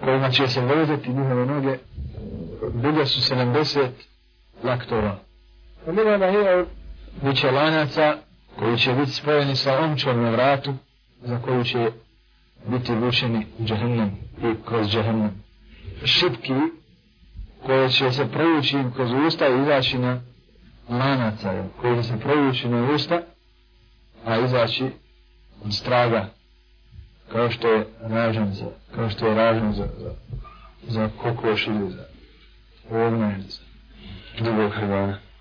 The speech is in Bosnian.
kojima će se vezati njihove noge, duge su 70 laktova. U njima je biće lanaca koji će biti spojeni sa omčom na vratu za koju će biti vučeni u džahnem i kroz džahnem. Šipki koje će se provući kroz usta i izaći na lanaca koji će se provući na usta a izaći od straga kao što je ražan za kao što je ražan za za, za kokoš ili za ovna ili drugog hrvana.